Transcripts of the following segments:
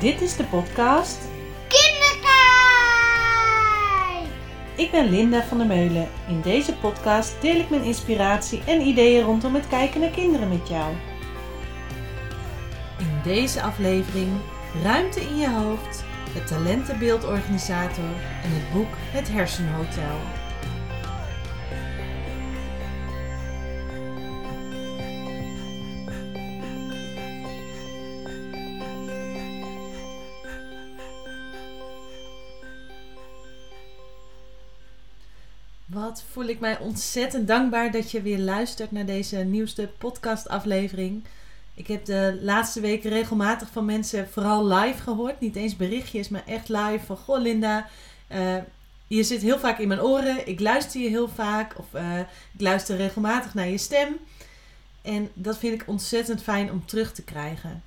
Dit is de podcast Kinderkijk! Ik ben Linda van der Meulen. In deze podcast deel ik mijn inspiratie en ideeën rondom het kijken naar kinderen met jou. In deze aflevering Ruimte in je hoofd, het talentenbeeldorganisator en het boek Het Hersenhotel. Voel ik mij ontzettend dankbaar dat je weer luistert naar deze nieuwste podcastaflevering. Ik heb de laatste weken regelmatig van mensen vooral live gehoord. Niet eens berichtjes, maar echt live van... Goh Linda, eh, je zit heel vaak in mijn oren. Ik luister je heel vaak. Of eh, ik luister regelmatig naar je stem. En dat vind ik ontzettend fijn om terug te krijgen.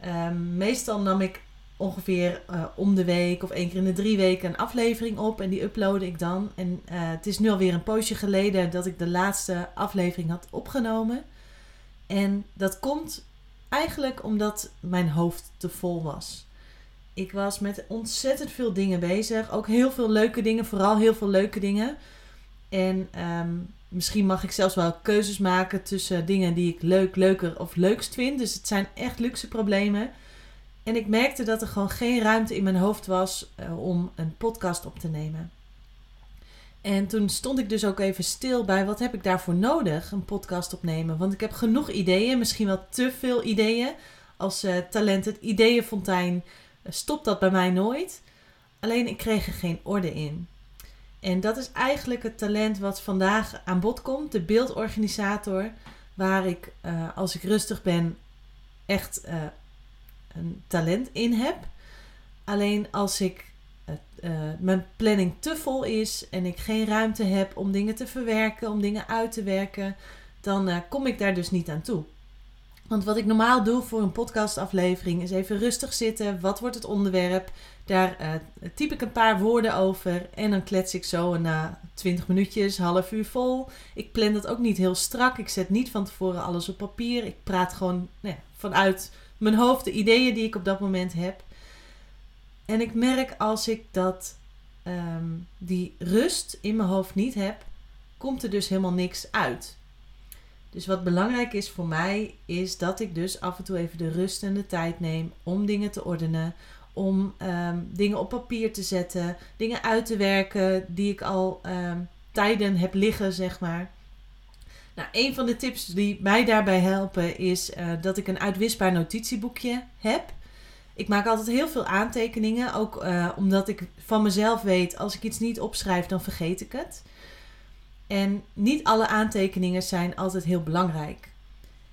Ehm, meestal nam ik ongeveer uh, om de week of één keer in de drie weken een aflevering op. En die uploadde ik dan. En uh, het is nu alweer een poosje geleden dat ik de laatste aflevering had opgenomen. En dat komt eigenlijk omdat mijn hoofd te vol was. Ik was met ontzettend veel dingen bezig. Ook heel veel leuke dingen, vooral heel veel leuke dingen. En um, misschien mag ik zelfs wel keuzes maken tussen dingen die ik leuk, leuker of leukst vind. Dus het zijn echt luxe problemen. En ik merkte dat er gewoon geen ruimte in mijn hoofd was uh, om een podcast op te nemen. En toen stond ik dus ook even stil bij wat heb ik daarvoor nodig, een podcast opnemen. Want ik heb genoeg ideeën, misschien wel te veel ideeën. Als uh, talent het ideeënfontein uh, stopt dat bij mij nooit. Alleen ik kreeg er geen orde in. En dat is eigenlijk het talent wat vandaag aan bod komt, de beeldorganisator. Waar ik, als ik rustig ben, echt een talent in heb. Alleen als ik uh, mijn planning te vol is en ik geen ruimte heb om dingen te verwerken, om dingen uit te werken, dan uh, kom ik daar dus niet aan toe. Want wat ik normaal doe voor een podcastaflevering is even rustig zitten. Wat wordt het onderwerp? Daar uh, typ ik een paar woorden over en dan klets ik zo na 20 minuutjes, half uur vol. Ik plan dat ook niet heel strak. Ik zet niet van tevoren alles op papier. Ik praat gewoon nou ja, vanuit mijn hoofd, de ideeën die ik op dat moment heb. En ik merk als ik dat, um, die rust in mijn hoofd niet heb, komt er dus helemaal niks uit. Dus wat belangrijk is voor mij, is dat ik dus af en toe even de rust en de tijd neem om dingen te ordenen. Om um, dingen op papier te zetten, dingen uit te werken die ik al um, tijden heb liggen, zeg maar. Nou, een van de tips die mij daarbij helpen is uh, dat ik een uitwisbaar notitieboekje heb. Ik maak altijd heel veel aantekeningen, ook uh, omdat ik van mezelf weet, als ik iets niet opschrijf, dan vergeet ik het. En niet alle aantekeningen zijn altijd heel belangrijk.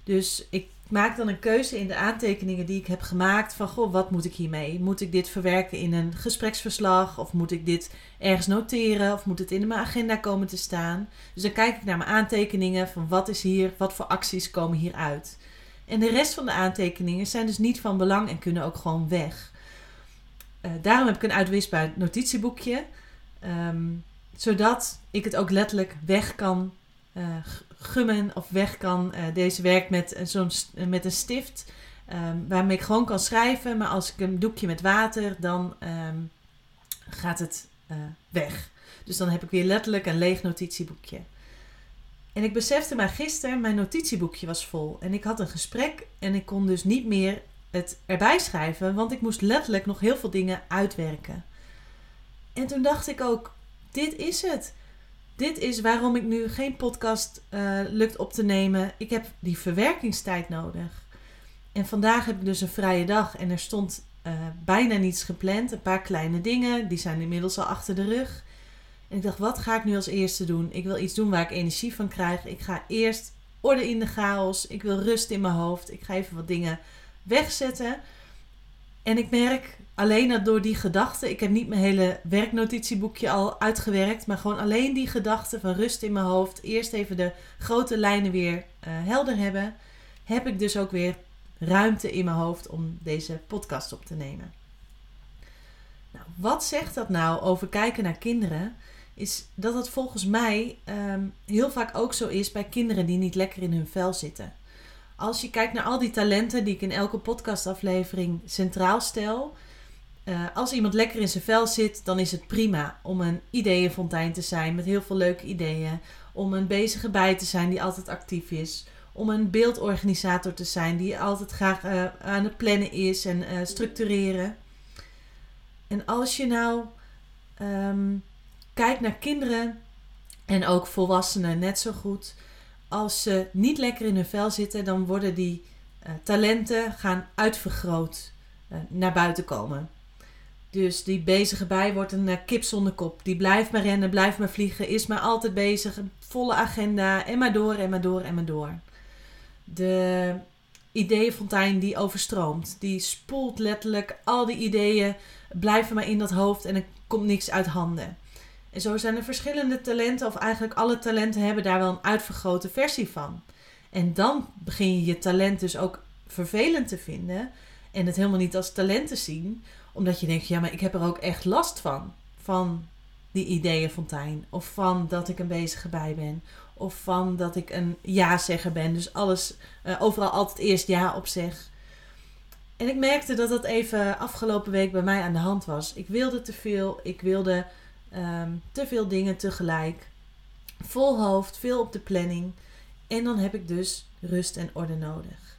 Dus ik maak dan een keuze in de aantekeningen die ik heb gemaakt van, goh, wat moet ik hiermee? Moet ik dit verwerken in een gespreksverslag? Of moet ik dit ergens noteren? Of moet het in mijn agenda komen te staan? Dus dan kijk ik naar mijn aantekeningen van, wat is hier, wat voor acties komen hieruit? En de rest van de aantekeningen zijn dus niet van belang en kunnen ook gewoon weg. Uh, daarom heb ik een uitwisbaar notitieboekje. Um, zodat ik het ook letterlijk weg kan uh, gummen of weg kan. Uh, deze werkt met, zo'n, met een stift. Um, waarmee ik gewoon kan schrijven. Maar als ik een doekje met water, dan um, gaat het weg. Dus dan heb ik weer letterlijk een leeg notitieboekje. En ik besefte maar gisteren, mijn notitieboekje was vol. En ik had een gesprek en ik kon dus niet meer het erbij schrijven, want ik moest letterlijk nog heel veel dingen uitwerken. En toen dacht ik ook, dit is het. Dit is waarom ik nu geen podcast uh, lukt op te nemen. Ik heb die verwerkingstijd nodig. En vandaag heb ik dus een vrije dag en er stond uh, bijna niets gepland. Een paar kleine dingen, die zijn inmiddels al achter de rug. En ik dacht, wat ga ik nu als eerste doen? Ik wil iets doen waar ik energie van krijg. Ik ga eerst orde in de chaos. Ik wil rust in mijn hoofd. Ik ga even wat dingen wegzetten. En ik merk alleen dat door die gedachte, ik heb niet mijn hele werknotitieboekje al uitgewerkt, maar gewoon alleen die gedachte van rust in mijn hoofd, eerst even de grote lijnen weer uh, helder hebben, heb ik dus ook weer ruimte in mijn hoofd om deze podcast op te nemen. Nou, wat zegt dat nou over kijken naar kinderen? Is dat het volgens mij um, heel vaak ook zo is bij kinderen die niet lekker in hun vel zitten. Als je kijkt naar al die talenten die ik in elke podcastaflevering centraal stel. Uh, als iemand lekker in zijn vel zit, dan is het prima om een ideeënfontein te zijn met heel veel leuke ideeën. Om een bezige bij te zijn die altijd actief is. Om een beeldorganisator te zijn die altijd graag uh, aan het plannen is en uh, structureren. En als je nou um, kijkt naar kinderen en ook volwassenen net zo goed. Als ze niet lekker in hun vel zitten, dan worden die uh, talenten gaan uitvergroot uh, naar buiten komen. Dus die bezige bij wordt een uh, kip zonder kop. Die blijft maar rennen, blijft maar vliegen, is maar altijd bezig. Volle agenda en maar door en maar door en maar door. De ideeënfontein die overstroomt. Die spoelt letterlijk al die ideeën, blijven maar in dat hoofd en er komt niks uit handen. En zo zijn er verschillende talenten, of eigenlijk alle talenten hebben daar wel een uitvergrote versie van. En dan begin je je talent dus ook vervelend te vinden en het helemaal niet als talent te zien, omdat je denkt, ja, maar ik heb er ook echt last van. Van die ideeënfontein, of van dat ik een bezige bij ben, of van dat ik een ja-zegger ben. Dus alles, uh, overal altijd eerst ja op zeg. En ik merkte dat dat even afgelopen week bij mij aan de hand was. Ik wilde te veel, ik wilde um, te veel dingen tegelijk. Vol hoofd, veel op de planning. En dan heb ik dus rust en orde nodig.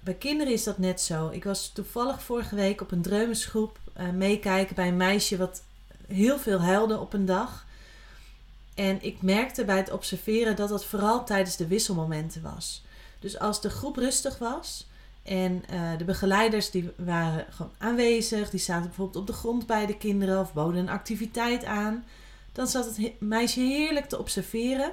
Bij kinderen is dat net zo. Ik was toevallig vorige week op een dreumesgroep uh, meekijken bij een meisje wat heel veel huilde op een dag. En ik merkte bij het observeren dat dat vooral tijdens de wisselmomenten was. Dus als de groep rustig was en uh, de begeleiders die waren gewoon aanwezig, die zaten bijvoorbeeld op de grond bij de kinderen of boden een activiteit aan, dan zat het meisje heerlijk te observeren.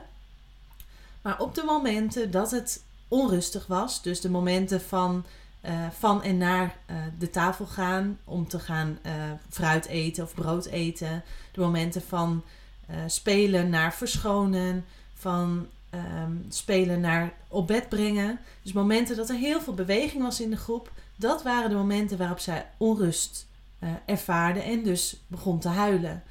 Maar op de momenten dat het onrustig was, dus de momenten van, uh, van en naar uh, de tafel gaan om te gaan fruit eten of brood eten, de momenten van spelen naar verschonen, van um, spelen naar op bed brengen. Dus momenten dat er heel veel beweging was in de groep, dat waren de momenten waarop zij onrust uh, ervaarde en dus begon te huilen.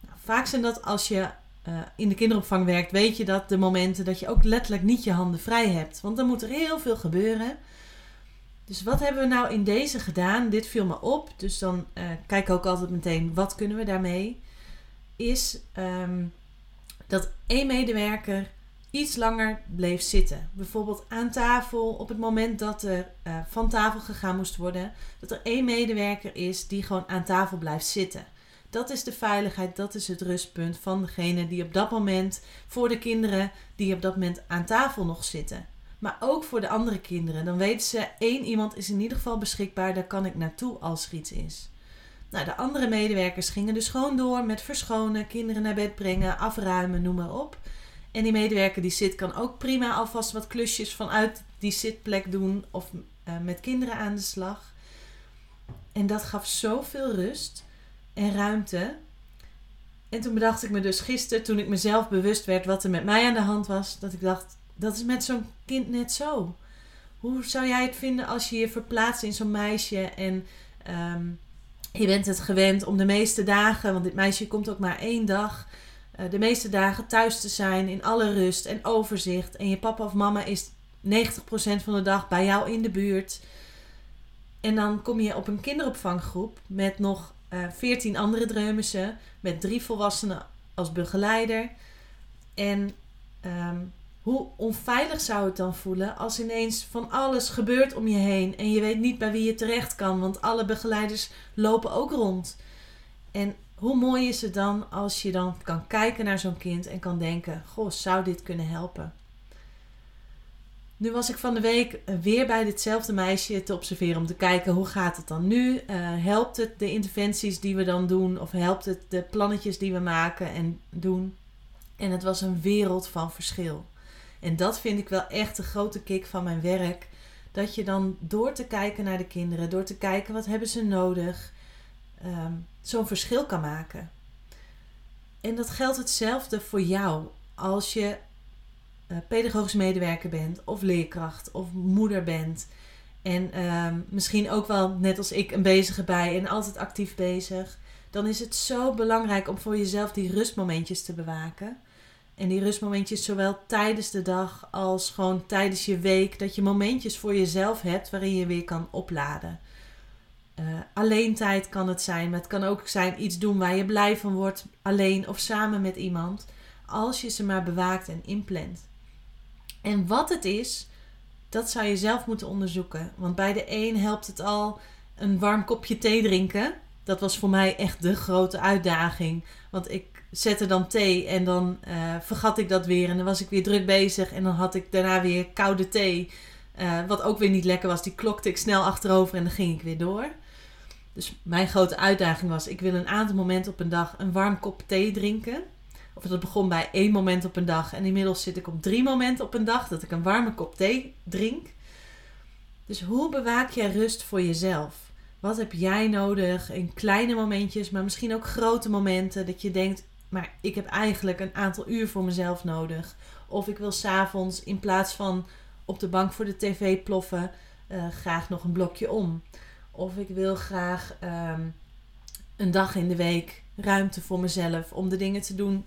Nou, vaak zijn dat als je uh, in de kinderopvang werkt, weet je dat de momenten dat je ook letterlijk niet je handen vrij hebt. Want dan moet er heel veel gebeuren. Dus wat hebben we nou in deze gedaan? Dit viel me op. Dus dan uh, kijk ook altijd meteen, wat kunnen we daarmee? is um, dat één medewerker iets langer bleef zitten. Bijvoorbeeld aan tafel op het moment dat er uh, van tafel gegaan moest worden. Dat er één medewerker is die gewoon aan tafel blijft zitten. Dat is de veiligheid, dat is het rustpunt van degene die op dat moment voor de kinderen die op dat moment aan tafel nog zitten. Maar ook voor de andere kinderen. Dan weten ze, één iemand is in ieder geval beschikbaar, daar kan ik naartoe als er iets is. Nou, de andere medewerkers gingen dus gewoon door met verschonen, kinderen naar bed brengen, afruimen, noem maar op. En die medewerker die zit kan ook prima alvast wat klusjes vanuit die zitplek doen of uh, met kinderen aan de slag. En dat gaf zoveel rust en ruimte. En toen bedacht ik me dus gisteren, toen ik mezelf bewust werd wat er met mij aan de hand was, dat ik dacht, dat is met zo'n kind net zo. Hoe zou jij het vinden als je je verplaatst in zo'n meisje en um, je bent het gewend om de meeste dagen, want dit meisje komt ook maar één dag, de meeste dagen thuis te zijn in alle rust en overzicht. En je papa of mama is 90% van de dag bij jou in de buurt. En dan kom je op een kinderopvanggroep met nog uh, eh, 14 andere dreumissen, met drie volwassenen als begeleider. En um, hoe onveilig zou het dan voelen als ineens van alles gebeurt om je heen en je weet niet bij wie je terecht kan, want alle begeleiders lopen ook rond. En hoe mooi is het dan als je dan kan kijken naar zo'n kind en kan denken: Goh, zou dit kunnen helpen? Nu was ik van de week weer bij ditzelfde meisje te observeren om te kijken hoe gaat het dan nu? Uh, helpt het de interventies die we dan doen of helpt het de plannetjes die we maken en doen? En het was een wereld van verschil. En dat vind ik wel echt de grote kick van mijn werk. Dat je dan door te kijken naar de kinderen, door te kijken wat hebben ze nodig, um, zo'n verschil kan maken. En dat geldt hetzelfde voor jou als je uh, pedagogisch medewerker bent, of leerkracht, of moeder bent. En um, misschien ook wel, net als ik, een bezige bij en altijd actief bezig. Dan is het zo belangrijk om voor jezelf die rustmomentjes te bewaken. En die rustmomentjes zowel tijdens de dag als gewoon tijdens je week. Dat je momentjes voor jezelf hebt waarin je weer kan opladen. Uh, alleen tijd kan het zijn, maar het kan ook zijn iets doen waar je blij van wordt, alleen of samen met iemand, als je ze maar bewaakt en inplant. En wat het is, dat zou je zelf moeten onderzoeken. Want bij de een helpt het al een warm kopje thee drinken. Dat was voor mij echt de grote uitdaging. Want ik zette dan thee en dan uh, vergat ik dat weer. En dan was ik weer druk bezig. En dan had ik daarna weer koude thee. Uh, wat ook weer niet lekker was. Die klokte ik snel achterover en dan ging ik weer door. Dus mijn grote uitdaging was: ik wil een aantal momenten op een dag een warm kop thee drinken. Of dat begon bij één moment op een dag. En inmiddels zit ik op drie momenten op een dag dat ik een warme kop thee drink. Dus hoe bewaak jij rust voor jezelf? Wat heb jij nodig in kleine momentjes, maar misschien ook grote momenten dat je denkt: maar ik heb eigenlijk een aantal uur voor mezelf nodig. Of ik wil s'avonds in plaats van op de bank voor de tv ploffen, uh, graag nog een blokje om. Of ik wil graag ehm, een dag in de week ruimte voor mezelf om de dingen te doen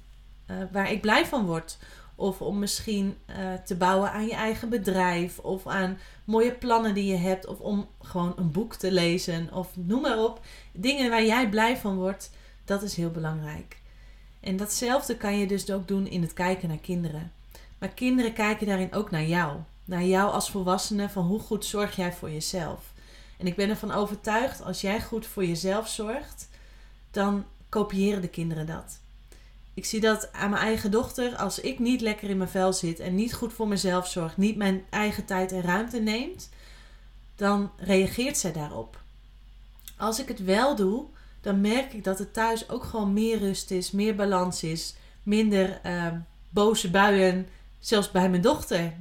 uh, waar ik blij van word. Of om misschien uh, te bouwen aan je eigen bedrijf. Of aan mooie plannen die je hebt. Of om gewoon een boek te lezen. Of noem maar op. Dingen waar jij blij van wordt. Dat is heel belangrijk. En datzelfde kan je dus ook doen in het kijken naar kinderen. Maar kinderen kijken daarin ook naar jou. Naar jou als volwassene van hoe goed zorg jij voor jezelf. En ik ben ervan overtuigd, als jij goed voor jezelf zorgt, dan kopiëren de kinderen dat. Ik zie dat aan mijn eigen dochter. Als ik niet lekker in mijn vel zit en niet goed voor mezelf zorg, niet mijn eigen tijd en ruimte neemt, dan reageert zij daarop. Als ik het wel doe, dan merk ik dat het thuis ook gewoon meer rust is, meer balans is, minder uh, boze buien, zelfs bij mijn dochter.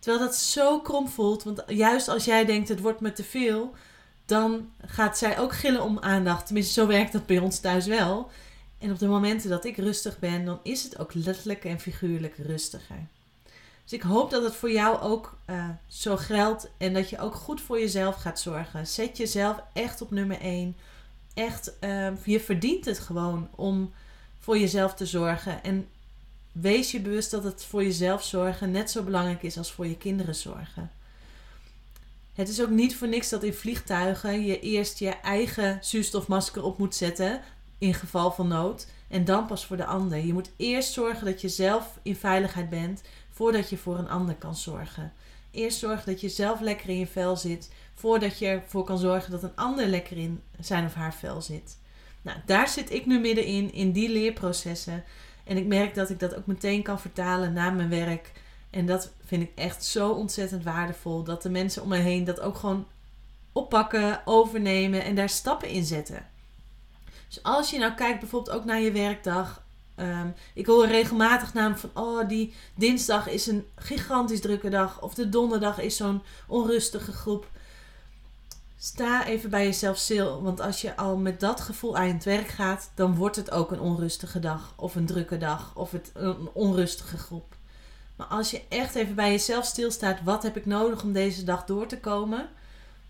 Terwijl dat zo krom voelt, want juist als jij denkt het wordt me te veel, dan gaat zij ook gillen om aandacht. Tenminste, zo werkt dat bij ons thuis wel. En op de momenten dat ik rustig ben, dan is het ook letterlijk en figuurlijk rustiger. Dus ik hoop dat het voor jou ook uh, zo geldt en dat je ook goed voor jezelf gaat zorgen. Zet jezelf echt op nummer 1 echt, uh, je verdient het gewoon om voor jezelf te zorgen. En wees je bewust dat het voor jezelf zorgen net zo belangrijk is als voor je kinderen zorgen. Het is ook niet voor niks dat in vliegtuigen je eerst je eigen zuurstofmasker op moet zetten in geval van nood en dan pas voor de ander. Je moet eerst zorgen dat je zelf in veiligheid bent voordat je voor een ander kan zorgen. Eerst zorgen dat je zelf lekker in je vel zit voordat je ervoor kan zorgen dat een ander lekker in zijn of haar vel zit. Nou, daar zit ik nu middenin, in die leerprocessen. En ik merk dat ik dat ook meteen kan vertalen naar mijn werk. En dat vind ik echt zo ontzettend waardevol. Dat de mensen om me heen dat ook gewoon oppakken, overnemen en daar stappen in zetten. Dus als je nou kijkt bijvoorbeeld ook naar je werkdag. Ehm, ik hoor regelmatig namelijk van, oh, die dinsdag is een gigantisch drukke dag. Of de donderdag is zo'n onrustige groep. Sta even bij jezelf stil. Want als je al met dat gevoel aan het werk gaat, dan wordt het ook een onrustige dag. Of een drukke dag. Of het, een onrustige groep. Maar als je echt even bij jezelf stilstaat, wat heb ik nodig om deze dag door te komen?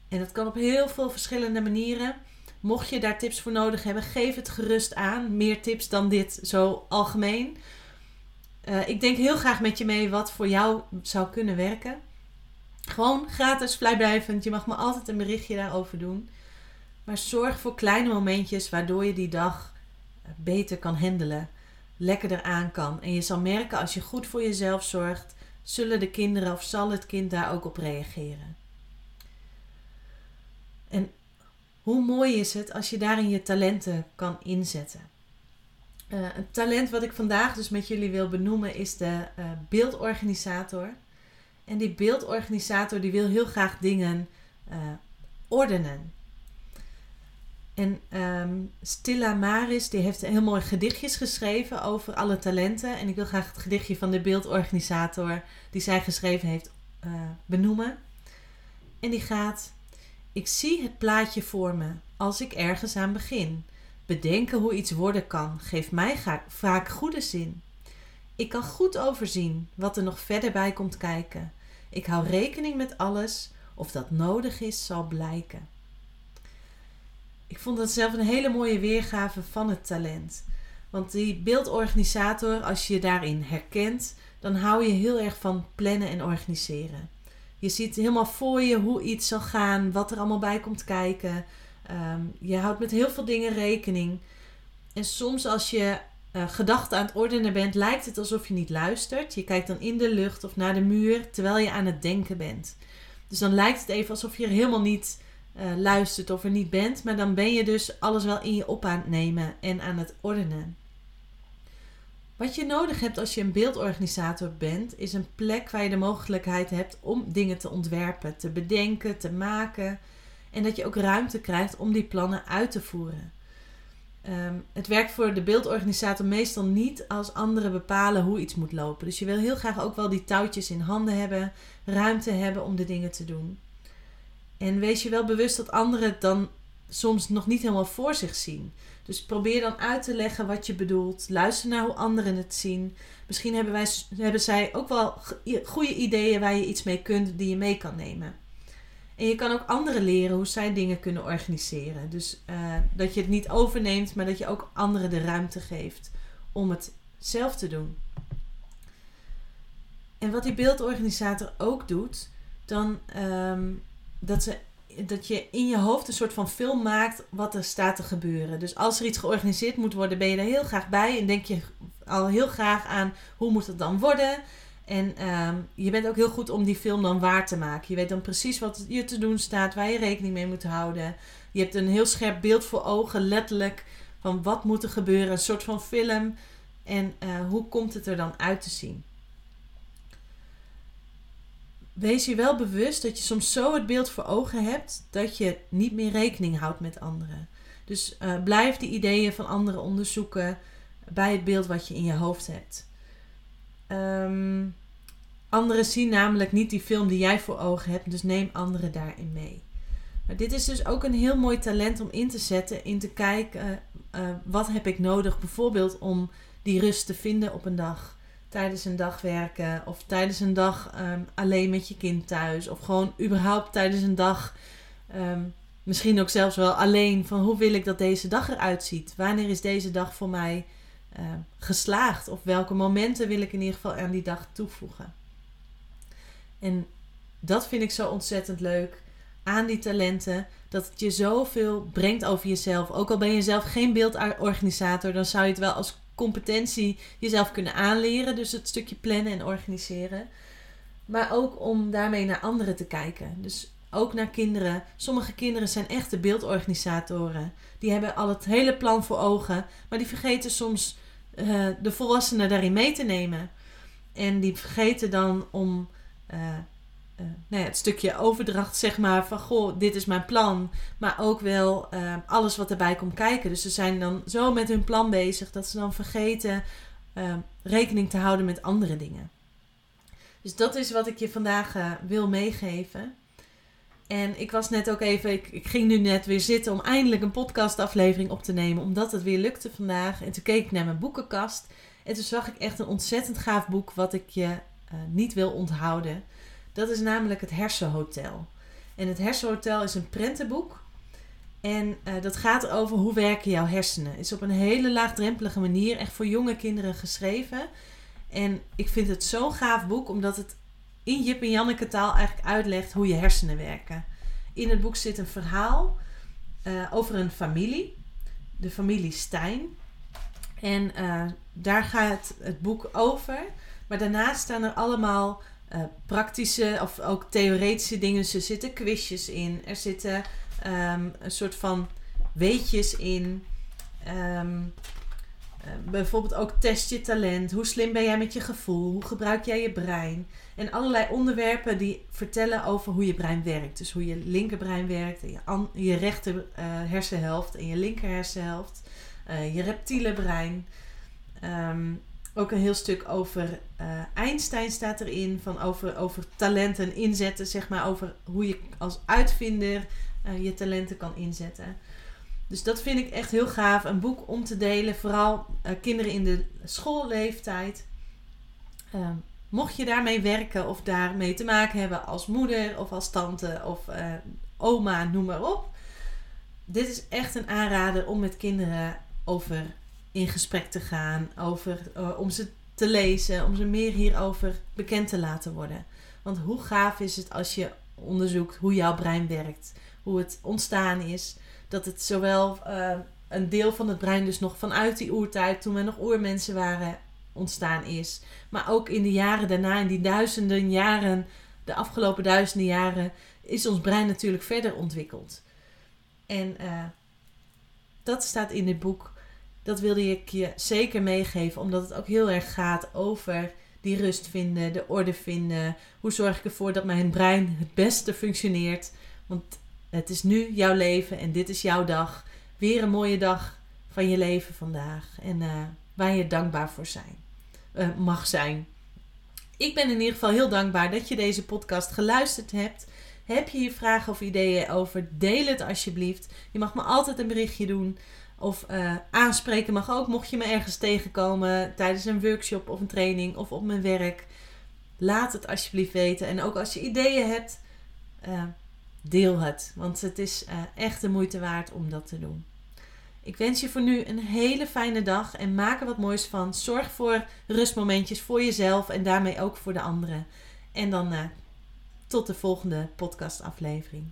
En dat kan op heel veel verschillende manieren. Mocht je daar tips voor nodig hebben, geef het gerust aan. Meer tips dan dit, zo algemeen. Uh, ik denk heel graag met je mee wat voor jou zou kunnen werken. Gewoon gratis, vrijblijvend. Je mag me altijd een berichtje daarover doen. Maar zorg voor kleine momentjes waardoor je die dag beter kan handelen. Lekkerder aan kan. En je zal merken als je goed voor jezelf zorgt, zullen de kinderen of zal het kind daar ook op reageren. En hoe mooi is het als je daarin je talenten kan inzetten? Uh, een talent wat ik vandaag dus met jullie wil benoemen is de uh, beeldorganisator. En die beeldorganisator die wil heel graag dingen uh, ordenen. En um, Stilla Maris die heeft heel mooi gedichtjes geschreven over alle talenten. En ik wil graag het gedichtje van de beeldorganisator die zij geschreven heeft uh, benoemen. En die gaat: Ik zie het plaatje voor me als ik ergens aan begin. Bedenken hoe iets worden kan geeft mij vaak goede zin. Ik kan goed overzien wat er nog verder bij komt kijken. Ik hou rekening met alles. Of dat nodig is, zal blijken. Ik vond dat zelf een hele mooie weergave van het talent. Want die beeldorganisator, als je je daarin herkent, dan hou je heel erg van plannen en organiseren. Je ziet helemaal voor je hoe iets zal gaan, wat er allemaal bij komt kijken. Ehm, je houdt met heel veel dingen rekening. En soms als je uh, gedachten aan het ordenen bent, lijkt het alsof je niet luistert. Je kijkt dan in de lucht of naar de muur terwijl je aan het denken bent. Dus dan lijkt het even alsof je er helemaal niet uh, luistert of er niet bent. Maar dan ben je dus alles wel in je op aan het nemen en aan het ordenen. Wat je nodig hebt als je een beeldorganisator bent, is een plek waar je de mogelijkheid hebt om dingen te ontwerpen, te bedenken, te maken. En dat je ook ruimte krijgt om die plannen uit te voeren. Ehm, het werkt voor de beeldorganisator meestal niet als anderen bepalen hoe iets moet lopen. Dus je wil heel graag ook wel die touwtjes in handen hebben, ruimte hebben om de dingen te doen. En wees je wel bewust dat anderen het dan soms nog niet helemaal voor zich zien. Dus probeer dan uit te leggen wat je bedoelt. Luister naar hoe anderen het zien. Misschien hebben, wij, hebben zij ook wel goede ideeën waar je iets mee kunt, die je mee kan nemen. En je kan ook anderen leren hoe zij dingen kunnen organiseren. Dus uh, dat je het niet overneemt, maar dat je ook anderen de ruimte geeft om het zelf te doen. En wat die beeldorganisator ook doet, dan um, dat, ze, dat je in je hoofd een soort van film maakt wat er staat te gebeuren. Dus als er iets georganiseerd moet worden, ben je er heel graag bij en denk je al heel graag aan hoe moet het dan worden. En um, je bent ook heel goed om die film dan waar te maken. Je weet dan precies wat je te doen staat, waar je rekening mee moet houden. Je hebt een heel scherp beeld voor ogen, letterlijk, van wat moet er gebeuren. Een soort van film. En uh, hoe komt het er dan uit te zien? Wees je wel bewust dat je soms zo het beeld voor ogen hebt dat je niet meer rekening houdt met anderen. Dus uh, blijf die ideeën van anderen onderzoeken bij het beeld wat je in je hoofd hebt. Um, Anderen zien namelijk niet die film die jij voor ogen hebt, dus neem anderen daarin mee. Maar dit is dus ook een heel mooi talent om in te zetten, in te kijken uh, wat heb ik nodig, bijvoorbeeld om die rust te vinden op een dag. Tijdens een dag werken of tijdens een dag um, alleen met je kind thuis. Of gewoon überhaupt tijdens een dag, um, misschien ook zelfs wel alleen, van hoe wil ik dat deze dag eruit ziet? Wanneer is deze dag voor mij uh, geslaagd? Of welke momenten wil ik in ieder geval aan die dag toevoegen? En dat vind ik zo ontzettend leuk aan die talenten. Dat het je zoveel brengt over jezelf. Ook al ben je zelf geen beeldorganisator, dan zou je het wel als competentie jezelf kunnen aanleren. Dus het stukje plannen en organiseren. Maar ook om daarmee naar anderen te kijken. Dus ook naar kinderen. Sommige kinderen zijn echte beeldorganisatoren. Die hebben al het hele plan voor ogen. Maar die vergeten soms uh, de volwassenen daarin mee te nemen. En die vergeten dan om nou ja, het stukje overdracht, zeg maar, van goh, dit is mijn plan. Maar ook wel uh, alles wat erbij komt kijken. Dus ze zijn dan zo met hun plan bezig dat ze dan vergeten rekening te houden met andere dingen. Dus dat is wat ik je vandaag wil meegeven. En ik was net ook even, ik, ik, ging nu net weer zitten om eindelijk een podcastaflevering op te nemen, omdat het weer lukte vandaag. En toen keek ik naar mijn boekenkast en toen zag ik echt een ontzettend gaaf boek wat ik je uh, niet wil onthouden. Dat is namelijk het Hersenhotel. En het Hersenhotel is een prentenboek. En uh, dat gaat over hoe werken jouw hersenen. Het is op een hele laagdrempelige manier, echt voor jonge kinderen geschreven. En ik vind het zo'n gaaf boek, omdat het in Jip en Janneke taal eigenlijk uitlegt hoe je hersenen werken. In het boek zit een verhaal uh, over een familie, de familie Stijn. En daar gaat het boek over. Maar daarnaast staan er allemaal uh, praktische of ook theoretische dingen. Dus er zitten quizjes in. Er zitten um, een soort van weetjes in. Um, uh, bijvoorbeeld ook test je talent. Hoe slim ben jij met je gevoel? Hoe gebruik jij je brein? En allerlei onderwerpen die vertellen over hoe je brein werkt. Dus hoe je linkerbrein werkt. En je, je rechter uh, hersenhelft en je linker hersenhelft. je reptiele brein. Um, ook een heel stuk over uh, Einstein staat erin. Van over, over talenten inzetten, zeg maar. Over hoe je als uitvinder uh, je talenten kan inzetten. Dus dat vind ik echt heel gaaf. Een boek om te delen. Vooral uh, kinderen in de schoolleeftijd. Ehm, mocht je daarmee werken of daarmee te maken hebben als moeder of als tante of oma, noem maar op. Dit is echt een aanrader om met kinderen over in gesprek te gaan, over, eh, om ze te lezen, om ze meer hierover bekend te laten worden. Want hoe gaaf is het als je onderzoekt hoe jouw brein werkt, hoe het ontstaan is, dat het zowel uh, een deel van het brein dus nog vanuit die oertijd, toen we nog oermensen waren, ontstaan is. Maar ook in de jaren daarna, in die duizenden jaren, de afgelopen duizenden jaren, is ons brein natuurlijk verder ontwikkeld. En uh, dat staat in dit boek. Dat wilde ik je zeker meegeven, omdat het ook heel erg gaat over die rust vinden, de orde vinden. Hoe zorg ik ervoor dat mijn brein het beste functioneert? Want het is nu jouw leven en dit is jouw dag. Weer een mooie dag van je leven vandaag. En uh, waar je dankbaar voor zijn, uh, mag zijn. Ik ben in ieder geval heel dankbaar dat je deze podcast geluisterd hebt. Heb je hier vragen of ideeën over? Deel het alsjeblieft. Je mag me altijd een berichtje doen. Of uh, aanspreken mag ook, mocht je me ergens tegenkomen tijdens een workshop of een training of op mijn werk. Laat het alsjeblieft weten. En ook als je ideeën hebt, uh, deel het. Want het is uh, echt de moeite waard om dat te doen. Ik wens je voor nu een hele fijne dag en maak er wat moois van. Zorg voor rustmomentjes voor jezelf en daarmee ook voor de anderen. En dan tot de volgende podcastaflevering.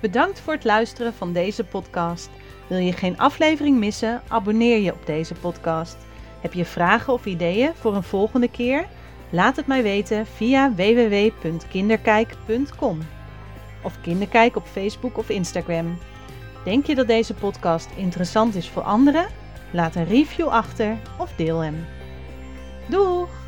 Bedankt voor het luisteren van deze podcast. Wil je geen aflevering missen? Abonneer je op deze podcast. Heb je vragen of ideeën voor een volgende keer? Laat het mij weten via www.kinderkijk.com of Kinderkijk op Facebook of Instagram. Denk je dat deze podcast interessant is voor anderen? Laat een review achter of deel hem. Doeg!